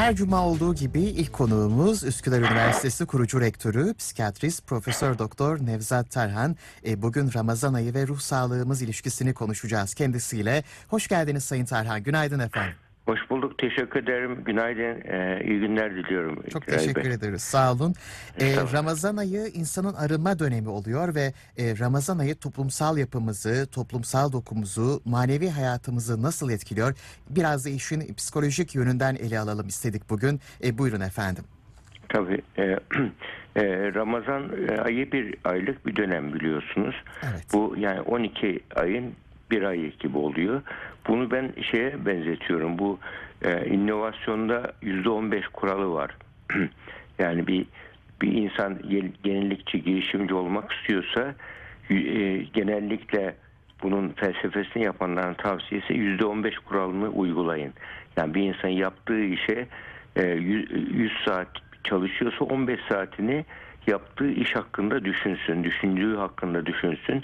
Her cuma olduğu gibi ilk konuğumuz Üsküdar Üniversitesi kurucu rektörü, psikiyatrist Profesör Doktor Nevzat Tarhan. E, bugün Ramazan ayı ve ruh sağlığımız ilişkisini konuşacağız kendisiyle. Hoş geldiniz Sayın Tarhan. Günaydın efendim. Hoş bulduk. Teşekkür ederim. Günaydın. Ee, iyi günler diliyorum. Çok Giray teşekkür Bey. ederiz. Sağ olun. E, Estağfurullah. Ramazan ayı insanın arınma dönemi oluyor ve e, Ramazan ayı toplumsal yapımızı, toplumsal dokumuzu, manevi hayatımızı nasıl etkiliyor? Biraz da işin psikolojik yönünden ele alalım istedik bugün. E, buyurun efendim. Tabii. e, e, Ramazan e, ayı bir aylık bir dönem biliyorsunuz. Evet. Bu yani 12 ayın bir ayı gibi oluyor. Bunu ben şeye benzetiyorum. Bu e, inovasyonda %15 kuralı var. yani bir bir insan yenilikçi, girişimci olmak istiyorsa e, genellikle bunun felsefesini yapanların tavsiyesi %15 kuralını uygulayın. Yani bir insan yaptığı işe e, 100 saat çalışıyorsa 15 saatini yaptığı iş hakkında düşünsün, düşündüğü hakkında düşünsün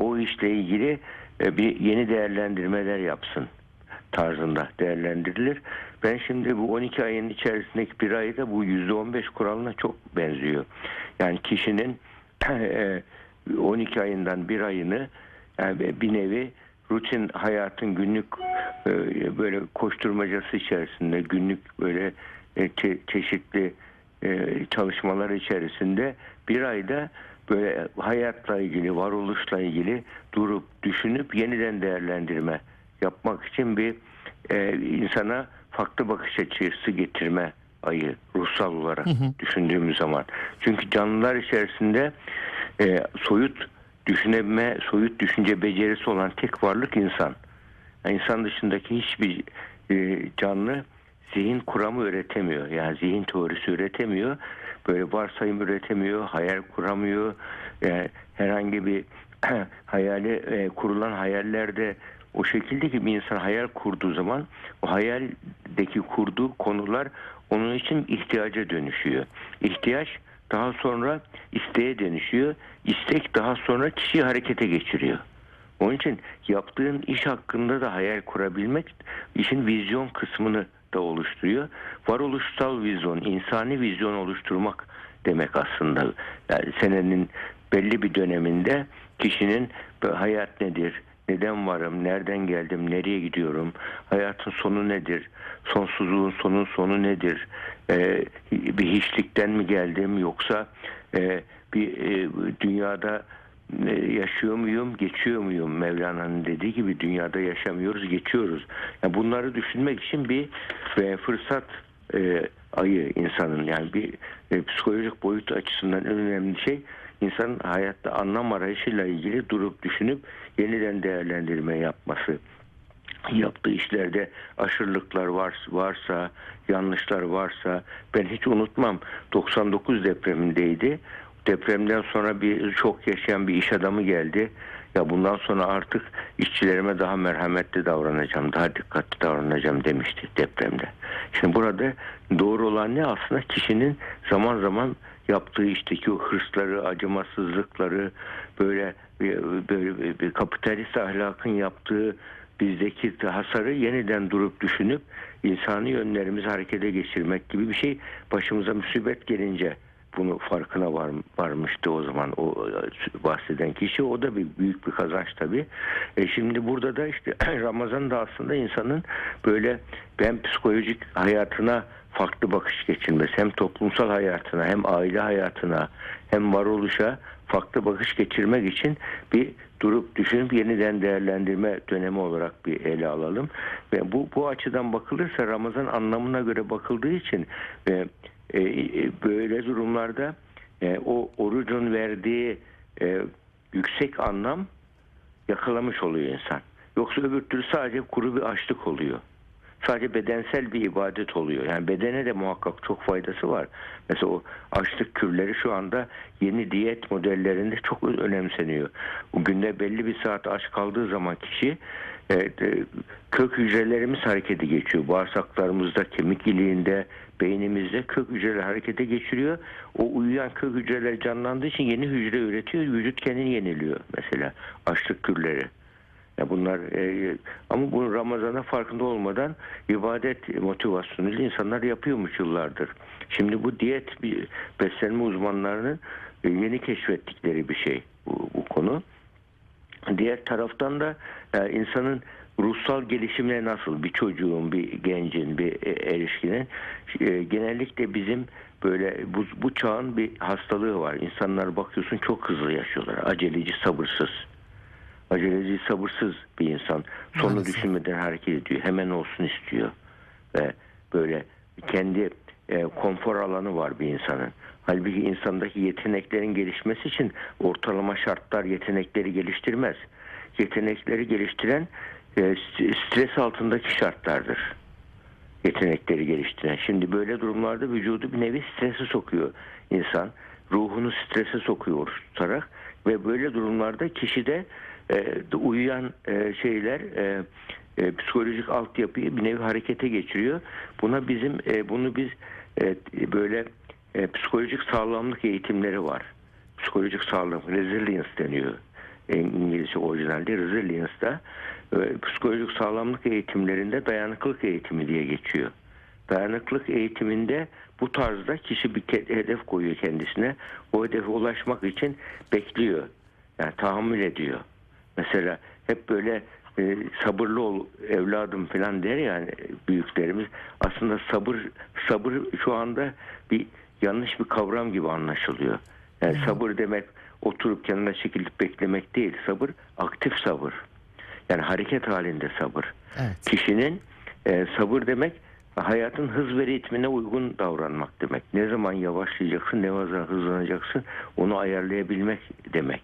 o işle ilgili bir yeni değerlendirmeler yapsın tarzında değerlendirilir. Ben şimdi bu 12 ayın içerisindeki bir ayda bu %15 kuralına çok benziyor. Yani kişinin e, 12 ayından bir ayını yani bir nevi rutin hayatın günlük e, böyle koşturmacası içerisinde günlük böyle e, çe- çeşitli e, çalışmalar içerisinde bir ayda böyle hayatla ilgili, varoluşla ilgili durup düşünüp yeniden değerlendirme yapmak için bir e, insana farklı bakış açısı getirme ayı ruhsal olarak düşündüğümüz zaman. Çünkü canlılar içerisinde e, soyut düşünebilme, soyut düşünce becerisi olan tek varlık insan. Yani insan dışındaki hiçbir e, canlı zihin kuramı üretemiyor. Yani zihin teorisi üretemiyor. Böyle varsayım üretemiyor, hayal kuramıyor. Yani herhangi bir hayali e, kurulan hayallerde o şekilde ki bir insan hayal kurduğu zaman o hayaldeki kurduğu konular onun için ihtiyaca dönüşüyor. İhtiyaç daha sonra isteğe dönüşüyor. İstek daha sonra kişiyi harekete geçiriyor. Onun için yaptığın iş hakkında da hayal kurabilmek işin vizyon kısmını da oluşturuyor. Varoluşsal vizyon, insani vizyon oluşturmak demek aslında. Yani senenin belli bir döneminde kişinin hayat nedir, neden varım, nereden geldim, nereye gidiyorum, hayatın sonu nedir, sonsuzluğun sonun sonu nedir, Ee, bir hiçlikten mi geldim? Yoksa e, bir e, dünyada yaşıyor muyum, geçiyor muyum? Mevlana'nın dediği gibi dünyada yaşamıyoruz, geçiyoruz. Yani bunları düşünmek için bir e, fırsat e, ayı insanın yani bir e, psikolojik boyut açısından en önemli şey insanın hayatta anlam arayışıyla ilgili durup düşünüp yeniden değerlendirme yapması yaptığı işlerde aşırılıklar var, varsa, yanlışlar varsa ben hiç unutmam 99 depremindeydi. Depremden sonra bir şok yaşayan bir iş adamı geldi. Ya bundan sonra artık işçilerime daha merhametli davranacağım, daha dikkatli davranacağım demişti depremde. Şimdi burada doğru olan ne aslında kişinin zaman zaman yaptığı işteki o hırsları, acımasızlıkları, böyle böyle bir kapitalist ahlakın yaptığı bizdeki hasarı yeniden durup düşünüp insani yönlerimizi harekete geçirmek gibi bir şey başımıza musibet gelince bunu farkına var, varmıştı o zaman o e, bahseden kişi. O da bir büyük bir kazanç tabii. E şimdi burada da işte Ramazan da aslında insanın böyle hem psikolojik hayatına farklı bakış geçirmesi hem toplumsal hayatına hem aile hayatına hem varoluşa farklı bakış geçirmek için bir durup düşünüp yeniden değerlendirme dönemi olarak bir ele alalım. Ve bu bu açıdan bakılırsa Ramazan anlamına göre bakıldığı için e, e, e, böyle durumlarda e, o orucun verdiği e, yüksek anlam yakalamış oluyor insan. Yoksa öbür türlü sadece kuru bir açlık oluyor. Sadece bedensel bir ibadet oluyor. Yani bedene de muhakkak çok faydası var. Mesela o açlık kürleri şu anda yeni diyet modellerinde çok önemseniyor. O günde belli bir saat aç kaldığı zaman kişi e, e, kök hücrelerimiz harekete geçiyor. Bağırsaklarımızda, kemik iliğinde, beynimizde kök hücreler harekete geçiriyor. O uyuyan kök hücreler canlandığı için yeni hücre üretiyor. Vücut kendini yeniliyor mesela açlık kürleri. Ya bunlar e, ama bunu Ramazan'a farkında olmadan ibadet motivasyonuyla insanlar yapıyormuş yıllardır. Şimdi bu diyet bir beslenme uzmanlarının e, yeni keşfettikleri bir şey. Diğer taraftan da e, insanın ruhsal gelişimine nasıl bir çocuğun, bir gencin, bir e, erişkinin e, genellikle bizim böyle bu, bu çağın bir hastalığı var. İnsanlar bakıyorsun çok hızlı yaşıyorlar. Aceleci, sabırsız. Aceleci, sabırsız bir insan. Sonu Maalesef. düşünmeden hareket ediyor. Hemen olsun istiyor. Ve böyle kendi e, konfor alanı var bir insanın. Halbuki insandaki yeteneklerin gelişmesi için ortalama şartlar yetenekleri geliştirmez. Yetenekleri geliştiren e, st- stres altındaki şartlardır. Yetenekleri geliştiren. Şimdi böyle durumlarda vücudu bir nevi strese sokuyor insan. Ruhunu strese sokuyor oruç tutarak ve böyle durumlarda kişide e, uyuyan e, şeyler e, e, psikolojik altyapıyı bir nevi harekete geçiriyor. Buna bizim e, bunu biz e, böyle e, psikolojik sağlamlık eğitimleri var. Psikolojik sağlam, resilience deniyor. İngilizce orijinalde resilience'da e, psikolojik sağlamlık eğitimlerinde dayanıklılık eğitimi diye geçiyor. Dayanıklılık eğitiminde bu tarzda kişi bir hedef koyuyor kendisine. O hedefe ulaşmak için bekliyor. Yani tahammül ediyor. Mesela hep böyle e, sabırlı ol evladım falan der yani büyüklerimiz. Aslında sabır sabır şu anda bir yanlış bir kavram gibi anlaşılıyor. Yani sabır demek oturup kenara çekilip beklemek değil. Sabır aktif sabır. Yani hareket halinde sabır. Evet. Kişinin e, sabır demek hayatın hız ve ritmine uygun davranmak demek. Ne zaman yavaşlayacaksın, ne zaman hızlanacaksın onu ayarlayabilmek demek.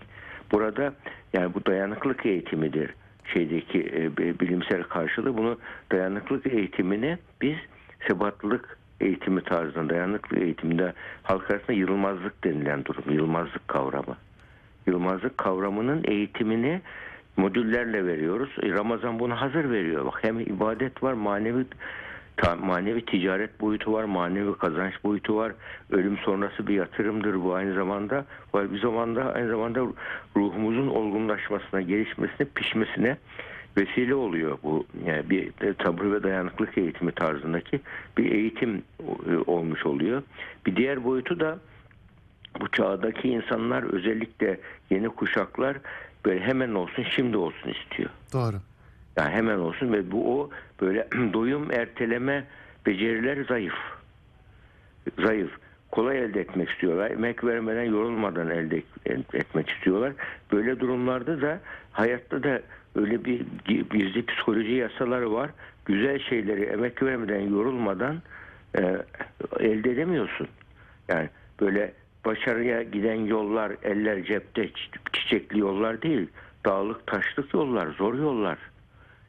Burada yani bu dayanıklık eğitimidir şeydeki e, bi- bilimsel karşılığı bunu dayanıklık eğitimini biz sebatlılık eğitimi tarzında dayanıklık eğitiminde halk arasında yılmazlık denilen durum, yılmazlık kavramı. Yılmazlık kavramının eğitimini modüllerle veriyoruz. E, Ramazan bunu hazır veriyor. Bak hem ibadet var, manevi ta- manevi ticaret boyutu var, manevi kazanç boyutu var. Ölüm sonrası bir yatırımdır bu aynı zamanda. Var bir zamanda aynı zamanda ruhumuzun olgunlaşmasına, gelişmesine, pişmesine vesile oluyor bu yani bir sabır ve dayanıklık eğitimi tarzındaki bir eğitim e, olmuş oluyor. Bir diğer boyutu da bu çağdaki insanlar özellikle yeni kuşaklar böyle hemen olsun şimdi olsun istiyor. Doğru. Yani hemen olsun ve bu o böyle doyum erteleme becerileri zayıf. Zayıf. Kolay elde etmek istiyorlar. Emek vermeden yorulmadan elde etmek istiyorlar. Böyle durumlarda da hayatta da öyle bir gizli psikoloji yasaları var. Güzel şeyleri emek vermeden yorulmadan e, elde edemiyorsun. Yani böyle başarıya giden yollar eller cepte çi- çiçekli yollar değil. Dağlık taşlık yollar, zor yollar.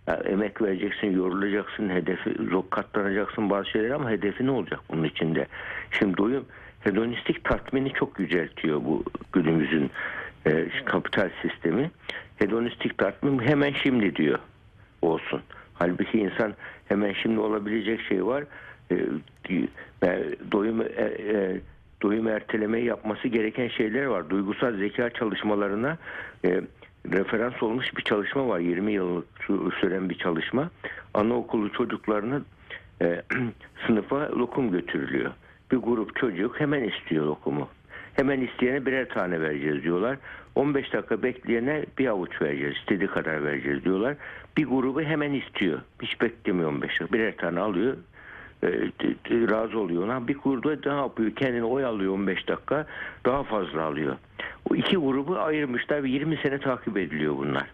Ya emek vereceksin, yorulacaksın, hedefi zor katlanacaksın bazı şeyler ama hedefi ne olacak bunun içinde? Şimdi doyum hedonistik tatmini çok yüceltiyor bu günümüzün e, kapital sistemi. Hedonistik tatmin hemen şimdi diyor olsun. Halbuki insan hemen şimdi olabilecek şey var. E, e, doyum e, e, doyum ertelemeyi yapması gereken şeyler var. Duygusal zeka çalışmalarına referans olmuş bir çalışma var. 20 yıllık sü- süren bir çalışma. Anaokulu çocuklarına e, sınıfa lokum götürülüyor. Bir grup çocuk hemen istiyor lokumu. Hemen isteyene birer tane vereceğiz diyorlar. 15 dakika bekleyene bir avuç vereceğiz. istediği kadar vereceğiz diyorlar. Bir grubu hemen istiyor. Hiç beklemiyor 15 dakika. Birer tane alıyor. E, razı oluyor ona. Bir grubu ne yapıyor? Kendini oyalıyor 15 dakika. Daha fazla alıyor. O iki grubu ayırmışlar ve 20 sene takip ediliyor bunlar.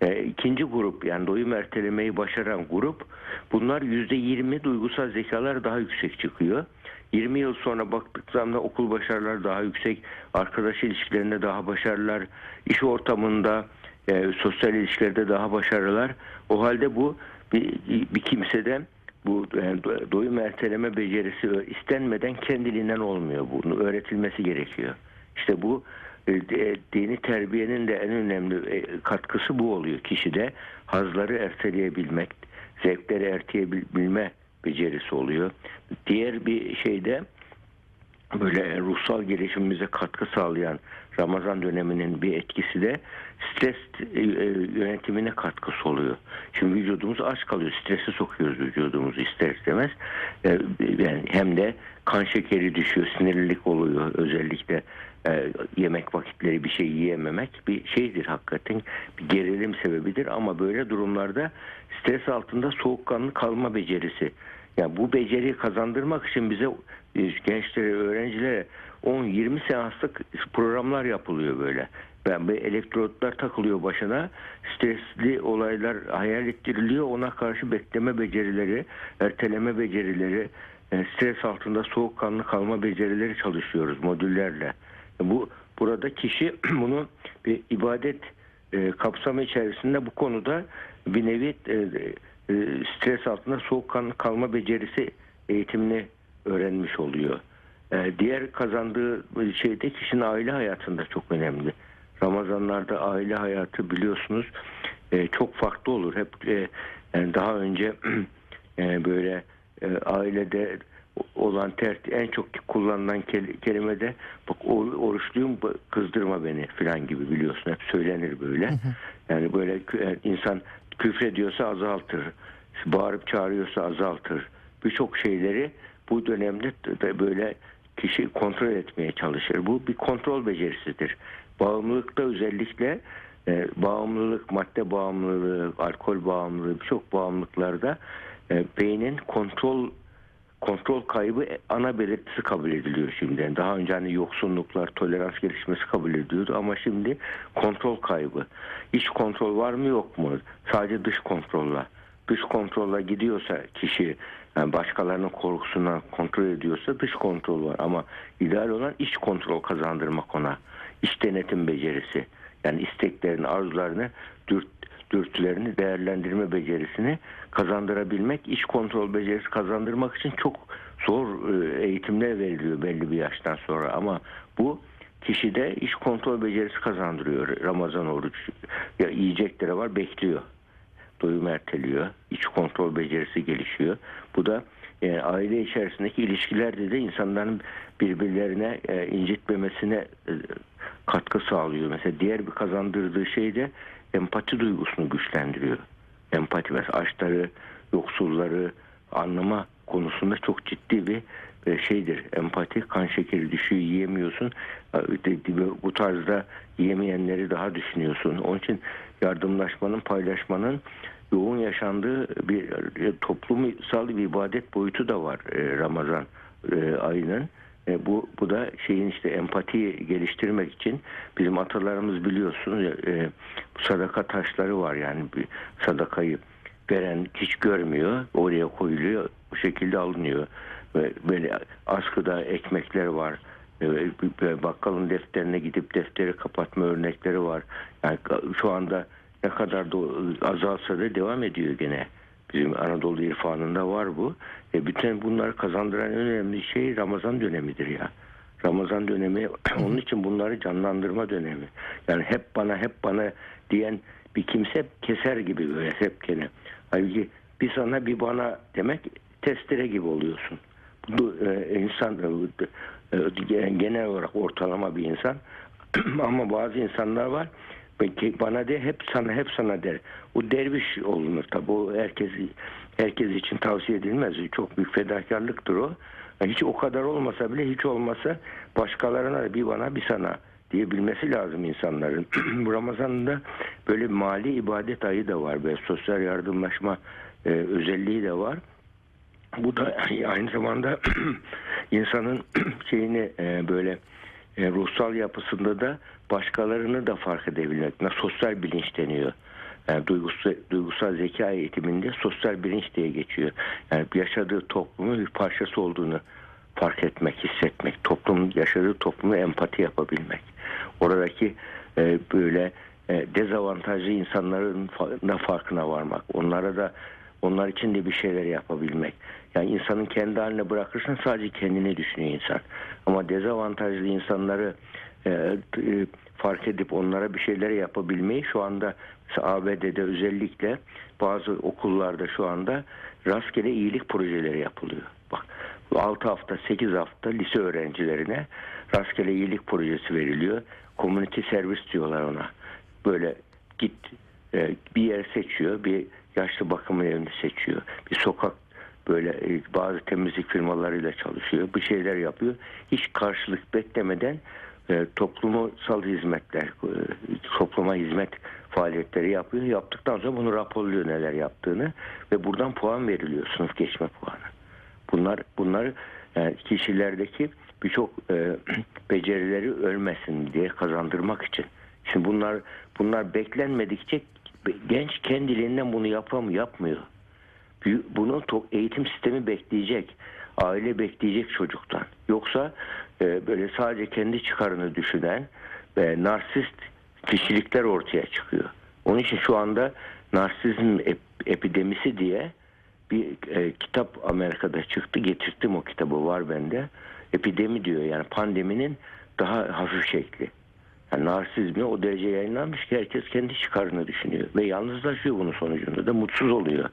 E, ikinci grup yani doyum ertelemeyi başaran grup bunlar %20 duygusal zekalar daha yüksek çıkıyor. 20 yıl sonra baktık zaman okul başarıları daha yüksek, arkadaş ilişkilerinde daha başarılar, iş ortamında, e, sosyal ilişkilerde daha başarılar. O halde bu bir, bir kimsede bu e, do- doyum erteleme becerisi istenmeden kendiliğinden olmuyor. Bunu öğretilmesi gerekiyor. İşte bu e, dini terbiyenin de en önemli e, katkısı bu oluyor. Kişide hazları erteleyebilmek, zevkleri erteleyebilme becerisi oluyor. Diğer bir şeyde böyle ruhsal gelişimimize katkı sağlayan Ramazan döneminin bir etkisi de stres e, e, yönetimine katkısı oluyor. Şimdi vücudumuz aç kalıyor. Stresi sokuyoruz vücudumuzu ister istemez. E, yani hem de kan şekeri düşüyor, sinirlilik oluyor. Özellikle yemek vakitleri bir şey yiyememek bir şeydir hakikaten. Bir gerilim sebebidir ama böyle durumlarda stres altında soğukkanlı kalma becerisi. Yani bu beceriyi kazandırmak için bize e, gençlere, öğrencilere 10-20 seanslık programlar yapılıyor böyle. Yani bir elektrotlar takılıyor başına. Stresli olaylar hayal ettiriliyor. Ona karşı bekleme becerileri, erteleme becerileri, e, stres altında soğukkanlı kalma becerileri çalışıyoruz modüllerle. Bu burada kişi bunu bir ibadet e, kapsamı içerisinde bu konuda bir nevi e, e, stres altında soğukkanlı kalma becerisi eğitimini öğrenmiş oluyor. E, diğer kazandığı şey de kişinin aile hayatında çok önemli. Ramazanlarda aile hayatı biliyorsunuz e, çok farklı olur. Hep e, yani daha önce e, böyle e, ailede olan ter en çok kullanılan kel- kelime de bak or- oruçluyum kızdırma beni falan gibi biliyorsun hep söylenir böyle. Yani böyle insan küfrediyorsa azaltır. Bağırıp çağırıyorsa azaltır. Birçok şeyleri bu dönemde de böyle kişi kontrol etmeye çalışır. Bu bir kontrol becerisidir. Bağımlılıkta özellikle e, bağımlılık, madde bağımlılığı, alkol bağımlılığı, birçok bağımlılıklarda e, beynin kontrol kontrol kaybı ana belirtisi kabul ediliyor şimdi. Daha önce hani yoksunluklar, tolerans gelişmesi kabul ediyordu ama şimdi kontrol kaybı. İç kontrol var mı yok mu? Sadece dış kontrolla. Dış kontrolla gidiyorsa kişi yani başkalarının korkusundan kontrol ediyorsa dış kontrol var ama ideal olan iç kontrol kazandırmak ona. İç denetim becerisi. Yani isteklerini, arzularını, dürt, dürtülerini değerlendirme becerisini kazandırabilmek, iç kontrol becerisi kazandırmak için çok zor e, eğitimler veriliyor belli bir yaştan sonra ama bu kişide iç kontrol becerisi kazandırıyor. Ramazan oruç ya yiyecekleri var bekliyor. Doyum erteliyor. iç kontrol becerisi gelişiyor. Bu da e, aile içerisindeki ilişkilerde de insanların birbirlerine e, incitmemesine e, katkı sağlıyor. Mesela diğer bir kazandırdığı şey de empati duygusunu güçlendiriyor. Empati mesela açları, yoksulları anlama konusunda çok ciddi bir e, şeydir. Empati, kan şekeri düşüyor, yiyemiyorsun. E, Bu tarzda yiyemeyenleri daha düşünüyorsun. Onun için yardımlaşmanın, paylaşmanın yoğun yaşandığı bir e, toplumsal bir ibadet boyutu da var Ramazan ayının. E, bu bu da şeyin işte empati geliştirmek için bizim atalarımız biliyorsunuz e, sadaka taşları var yani bir sadakayı veren hiç görmüyor oraya koyuluyor bu şekilde alınıyor. Ve böyle askıda ekmekler var e, bakkalın defterine gidip defteri kapatma örnekleri var. Yani şu anda ne kadar da azalsa da devam ediyor gene Bizim Anadolu irfanında var bu. E bütün bunları kazandıran önemli şey Ramazan dönemidir ya. Ramazan dönemi onun için bunları canlandırma dönemi. Yani hep bana hep bana diyen bir kimse keser gibi böyle hep gene. Halbuki bir sana bir bana demek testere gibi oluyorsun. Bu e, insan e, e genel olarak ortalama bir insan ama bazı insanlar var Peki bana de hep sana hep sana der. O derviş olunur tabi o herkes herkes için tavsiye edilmez. Çok büyük fedakarlıktır o. Hiç o kadar olmasa bile hiç olmasa başkalarına bir bana bir sana diyebilmesi lazım insanların. Bu Ramazan'da böyle mali ibadet ayı da var ve sosyal yardımlaşma e, özelliği de var. Bu da aynı zamanda insanın şeyini e, böyle e, ruhsal yapısında da başkalarını da fark edebilmek. Sosyal bilinç deniyor. Yani duygusal, duygusal zeka eğitiminde sosyal bilinç diye geçiyor. Yani yaşadığı toplumun bir parçası olduğunu fark etmek, hissetmek. Toplum yaşadığı toplumu empati yapabilmek. Oradaki e, böyle e, dezavantajlı insanların da farkına varmak. Onlara da onlar için de bir şeyler yapabilmek. Yani insanın kendi haline bırakırsan sadece kendini düşünüyor insan. Ama dezavantajlı insanları e, e, fark edip onlara bir şeyler yapabilmeyi şu anda ABD'de özellikle bazı okullarda şu anda rastgele iyilik projeleri yapılıyor. Bak 6 hafta 8 hafta lise öğrencilerine rastgele iyilik projesi veriliyor. community servis diyorlar ona. Böyle git e, bir yer seçiyor, bir yaşlı bakım evini seçiyor, bir sokak böyle bazı temizlik firmalarıyla çalışıyor, bir şeyler yapıyor. Hiç karşılık beklemeden e, toplumsal hizmetler, e, topluma hizmet faaliyetleri yapıyor. Yaptıktan sonra bunu raporluyor neler yaptığını ve buradan puan veriliyor, sınıf geçme puanı. Bunlar bunlar yani kişilerdeki birçok e, becerileri ölmesin diye kazandırmak için. Şimdi bunlar bunlar beklenmedikçe genç kendiliğinden bunu yapam yapmıyor. Bunu eğitim sistemi bekleyecek. Aile bekleyecek çocuktan. Yoksa e, böyle sadece kendi çıkarını düşünen ve narsist kişilikler ortaya çıkıyor. Onun için şu anda narsizm ep- epidemisi diye bir e, kitap Amerika'da çıktı. Getirttim o kitabı var bende. Epidemi diyor yani pandeminin daha hafif şekli. Yani narsizmi o derece yayınlanmış ki herkes kendi çıkarını düşünüyor. Ve yalnızlaşıyor bunun sonucunda da mutsuz oluyor.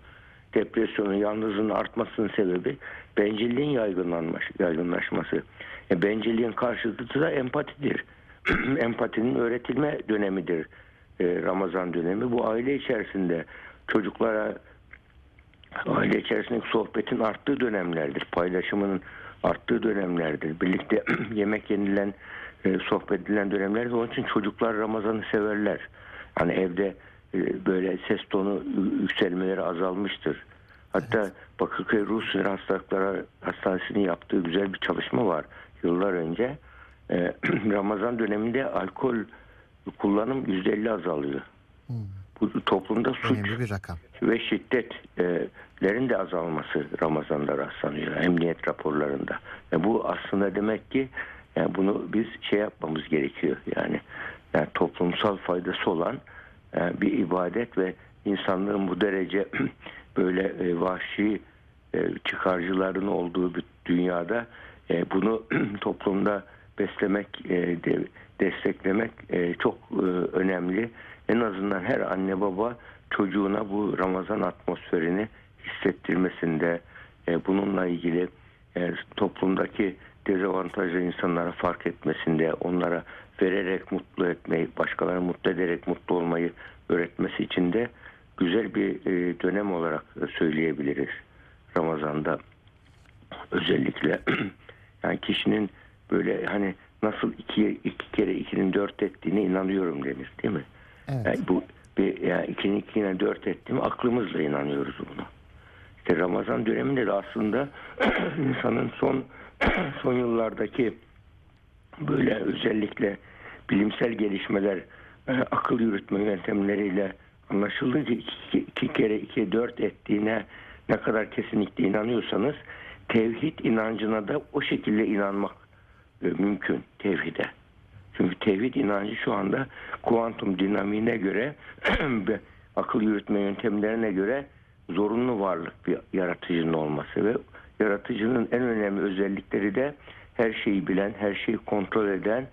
Depresyonun, yalnızlığın artmasının sebebi bencilliğin yaygınlanmış, yaygınlaşması. E, bencilliğin karşıtı da empatidir. Empatinin öğretilme dönemidir e, Ramazan dönemi. Bu aile içerisinde çocuklara aile içerisindeki sohbetin arttığı dönemlerdir. Paylaşımının arttığı dönemlerdir. Birlikte yemek yenilen, e, sohbet edilen dönemlerdir. Onun için çocuklar Ramazan'ı severler. Hani evde böyle ses tonu yü- yükselmeleri azalmıştır. Hatta Bakırköy Ruh Sinir Hastalıkları Hastanesi'nin yaptığı güzel bir çalışma var yıllar önce. E, Ramazan döneminde alkol kullanım %50 azalıyor. Bu toplumda suç Önemli bir rakam. ve şiddetlerin de azalması Ramazan'da rastlanıyor emniyet raporlarında. Yani bu aslında demek ki yani bunu biz şey yapmamız gerekiyor yani, yani toplumsal faydası olan e, bir ibadet ve insanlığın bu derece böyle e, vahşi e, çıkarcıların olduğu bir dünyada e, bunu toplumda beslemek, e, de- desteklemek e, çok e, önemli. En azından her anne baba çocuğuna bu Ramazan atmosferini hissettirmesinde, e, bununla ilgili e, toplumdaki dezavantajlı insanlara fark etmesinde, onlara vererek mutlu etmeyi, başkalarını mutlu ederek mutlu olmayı öğretmesi için de güzel bir e, dönem olarak söyleyebiliriz Ramazan'da özellikle yani kişinin böyle hani nasıl iki, iki kere ikinin dört ettiğine inanıyorum denir değil mi? Evet. Yani bu bir yani ikinin ikine dört ettiğimi aklımızla inanıyoruz buna. İşte Ramazan döneminde de aslında insanın son son yıllardaki böyle özellikle bilimsel gelişmeler e, akıl yürütme yöntemleriyle anlaşıldı ki iki, iki kere iki dört ettiğine ne kadar kesinlikle inanıyorsanız tevhid inancına da o şekilde inanmak e, mümkün tevhide. Çünkü tevhid inancı şu anda kuantum dinamiğine göre akıl yürütme yöntemlerine göre zorunlu varlık bir yaratıcının olması ve yaratıcının en önemli özellikleri de her şeyi bilen, her şeyi kontrol eden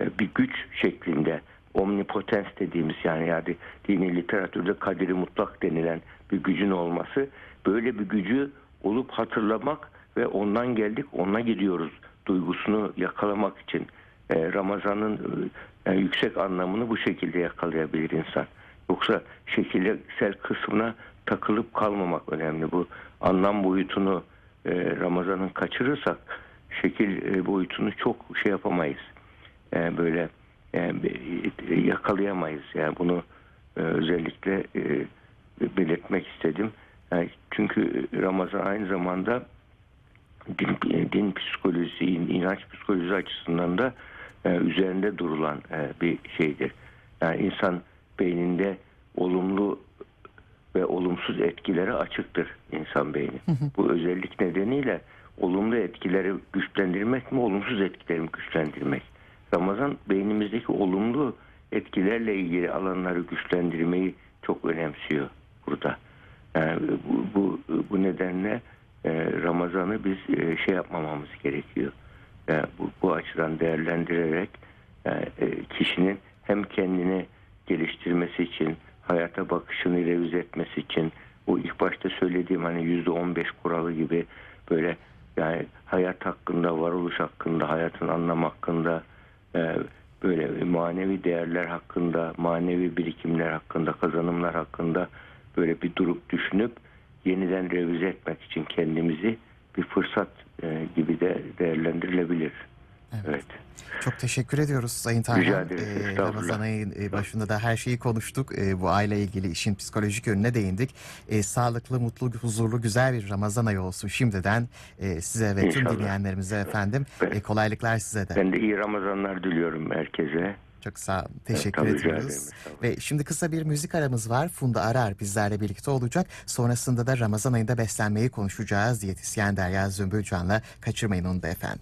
e, bir güç şeklinde omnipotens dediğimiz yani yani dini literatürde kaderi mutlak denilen bir gücün olması böyle bir gücü olup hatırlamak ve ondan geldik ona gidiyoruz duygusunu yakalamak için e, Ramazan'ın e, yüksek anlamını bu şekilde yakalayabilir insan. Yoksa şekilsel kısmına takılıp kalmamak önemli. Bu anlam boyutunu Ramazan'ın kaçırırsak şekil e, boyutunu çok şey yapamayız. E, böyle e, yakalayamayız. Yani bunu özellikle belirtmek istedim. Yani çünkü Ramazan aynı zamanda din, din psikolojisi, inanç psikolojisi açısından da üzerinde durulan bir şeydir. Yani insan beyninde olumlu ve olumsuz etkilere açıktır insan beyni. Bu özellik nedeniyle olumlu etkileri güçlendirmek mi, olumsuz etkileri mi güçlendirmek? Ramazan beynimizdeki olumlu etkilerle ilgili alanları güçlendirmeyi çok önemsiyor burada. Yani bu, bu, bu nedenle e, Ramazan'ı biz e, şey yapmamamız gerekiyor. Yani bu, bu açıdan değerlendirerek e, kişinin hem kendini geliştirmesi için, hayata bakışını revize etmesi için, bu ilk başta söylediğim hani yüzde on beş kuralı gibi böyle yani hayat hakkında, varoluş hakkında, hayatın anlam hakkında, e, böyle manevi değerler hakkında, manevi birikimler hakkında, kazanımlar hakkında böyle bir durup düşünüp yeniden revize etmek için kendimizi bir fırsat e, gibi de değerlendirilebilir. Evet. Çok teşekkür ediyoruz Sayın Tarhan. Ee. Ramazan ayının e, başında da her şeyi konuştuk. Ee, bu aile ilgili işin psikolojik yönüne değindik. Ee, sağlıklı, mutlu, huzurlu, güzel bir Ramazan ayı olsun şimdiden. Ee, size ve tüm İnşallah. dinleyenlerimize efendim. Evet. e, kolaylıklar size de. Ben de iyi Ramazanlar diliyorum herkese. Çok sağ olun. Teşekkür rica ediyoruz. Ve şimdi kısa bir müzik aramız var. Funda Arar bizlerle birlikte olacak. Sonrasında da Ramazan ayında beslenmeyi konuşacağız. Diyetisyen Derya Zümbülcan'la kaçırmayın onu da efendim.